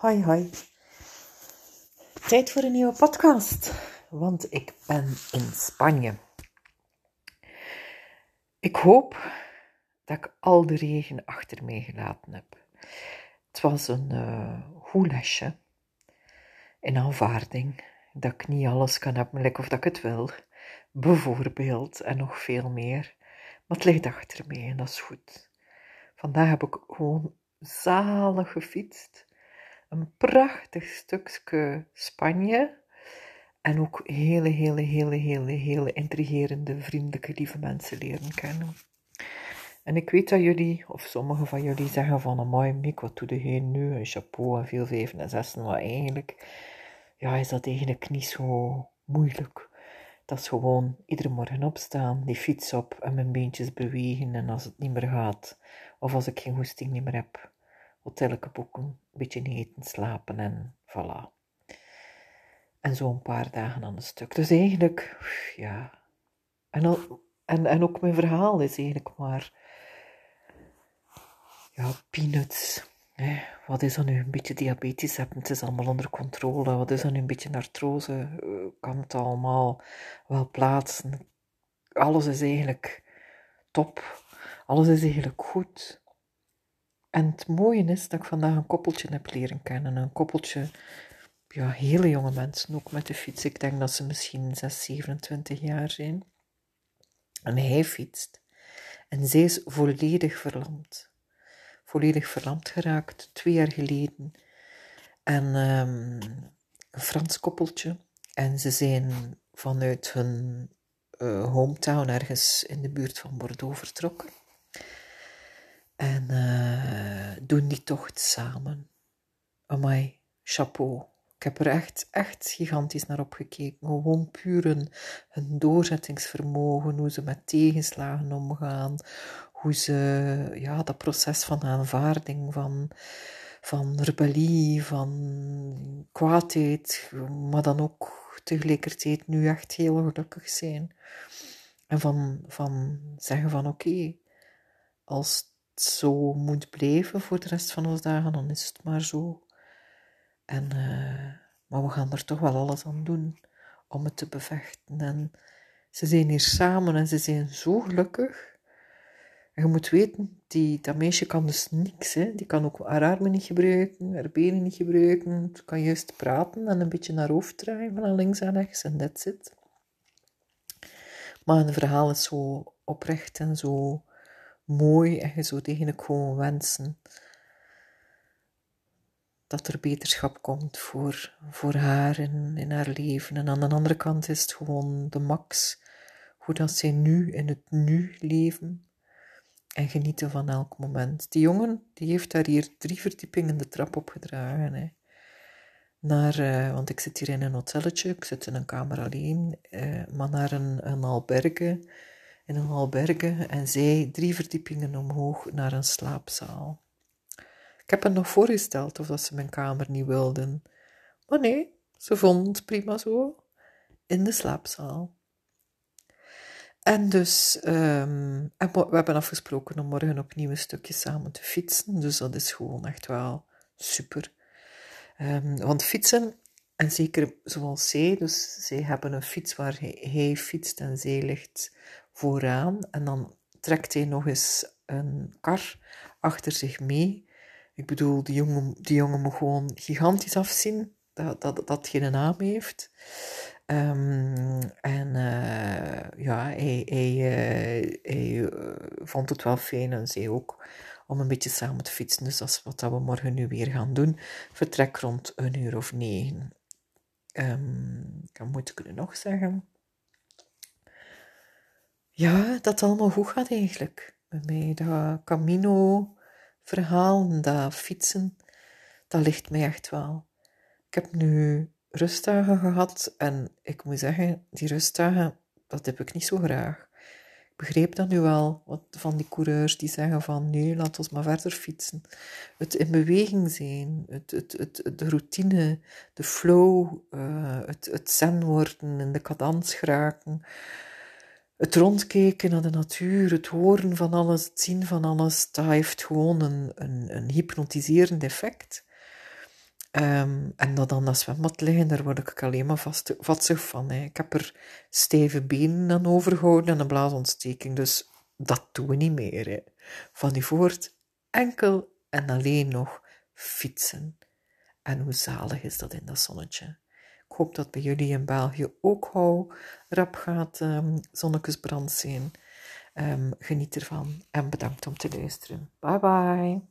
Hoi, hoi. Tijd voor een nieuwe podcast, want ik ben in Spanje. Ik hoop dat ik al de regen achter mij gelaten heb. Het was een uh, goed lesje in aanvaarding dat ik niet alles kan hebben, of dat ik het wil, bijvoorbeeld, en nog veel meer. Maar het ligt achter mij en dat is goed. Vandaag heb ik gewoon zalig gefietst een prachtig stukje Spanje. En ook hele, hele, hele, hele, hele intrigerende, vriendelijke, lieve mensen leren kennen. En ik weet dat jullie, of sommigen van jullie zeggen van, amai Mick, wat doe je nu? Een chapeau en veel vijven en zessen. Maar eigenlijk, ja, is dat eigenlijk niet zo moeilijk. Dat is gewoon iedere morgen opstaan, die fiets op en mijn beentjes bewegen. En als het niet meer gaat, of als ik geen goesting niet meer heb, hotelke boeken, een beetje eten, slapen en voilà. En zo een paar dagen aan een stuk. Dus eigenlijk, ja. En, en, en ook mijn verhaal is eigenlijk maar, ja, peanuts. Wat is dan nu een beetje diabetes hebben? Het is allemaal onder controle. Wat is dan nu een beetje artrose? Eh, kan het allemaal wel plaatsen? Alles is eigenlijk top. Alles is eigenlijk goed. En het mooie is dat ik vandaag een koppeltje heb leren kennen. Een koppeltje, ja, hele jonge mensen, ook met de fiets. Ik denk dat ze misschien 6, 27 jaar zijn. En hij fietst. En zij is volledig verlamd. Volledig verlamd geraakt, twee jaar geleden. En um, een Frans koppeltje. En ze zijn vanuit hun uh, hometown ergens in de buurt van Bordeaux vertrokken. En uh, doen die tocht samen. Amai, chapeau. Ik heb er echt, echt gigantisch naar opgekeken. Gewoon puur hun, doorzettingsvermogen, hoe ze met tegenslagen omgaan, hoe ze, ja, dat proces van aanvaarding, van, van rebellie, van kwaadheid, maar dan ook tegelijkertijd nu echt heel gelukkig zijn. En van, van zeggen van oké, als zo moet blijven voor de rest van ons dagen, dan is het maar zo. En, uh, maar we gaan er toch wel alles aan doen om het te bevechten. En ze zijn hier samen en ze zijn zo gelukkig. En je moet weten, die, dat meisje kan dus niks. Hè. Die kan ook haar armen niet gebruiken, haar benen niet gebruiken. Ze kan juist praten en een beetje naar hoofd draaien van links en rechts en that's it. Maar een verhaal is zo oprecht en zo mooi en je zou eigenlijk gewoon wensen dat er beterschap komt voor, voor haar in, in haar leven. En aan de andere kant is het gewoon de max, hoe dat zij nu in het nu leven en genieten van elk moment. Die jongen, die heeft daar hier drie verdiepingen de trap opgedragen. Hè. Naar, uh, want ik zit hier in een hotelletje, ik zit in een kamer alleen, uh, maar naar een, een alberge in een alberge en zij drie verdiepingen omhoog naar een slaapzaal. Ik heb hen nog voorgesteld of dat ze mijn kamer niet wilden. Maar nee, ze vonden het prima zo in de slaapzaal. En dus, um, we hebben afgesproken om morgen opnieuw een stukje samen te fietsen. Dus dat is gewoon echt wel super. Um, want fietsen, en zeker zoals zij, dus zij hebben een fiets waar hij, hij fietst en zij ligt vooraan en dan trekt hij nog eens een kar achter zich mee. Ik bedoel, die jongen, die jongen moet gewoon gigantisch afzien dat, dat, dat geen naam heeft. Um, en uh, ja, hij, hij, hij uh, vond het wel fijn en zei ook om een beetje samen te fietsen. Dus dat is wat we morgen nu weer gaan doen. Vertrek rond een uur of negen. Um, wat moet ik nog zeggen? Ja, dat allemaal goed gaat eigenlijk. Bij mij, dat Camino-verhaal, dat fietsen, dat ligt mij echt wel. Ik heb nu rustdagen gehad en ik moet zeggen, die rustdagen, dat heb ik niet zo graag. Ik begreep dat nu wel, wat van die coureurs die zeggen van, nee, laat ons maar verder fietsen. Het in beweging zijn, het, het, het, de routine, de flow, uh, het, het zen worden, in de cadans geraken het rondkijken naar de natuur, het horen van alles, het zien van alles, dat heeft gewoon een, een, een hypnotiserend effect. Ehm, en dat dan dat zwembad liggen, daar word ik alleen maar vast, van. Hè. Ik heb er stijve benen aan overgehouden en een blaasontsteking, dus dat doen we niet meer. Hè. Van die voort enkel en alleen nog fietsen. En hoe zalig is dat in dat zonnetje. Ik hoop dat bij jullie in België ook hou rap gaat um, zijn. Um, geniet ervan en bedankt om te luisteren. Bye bye.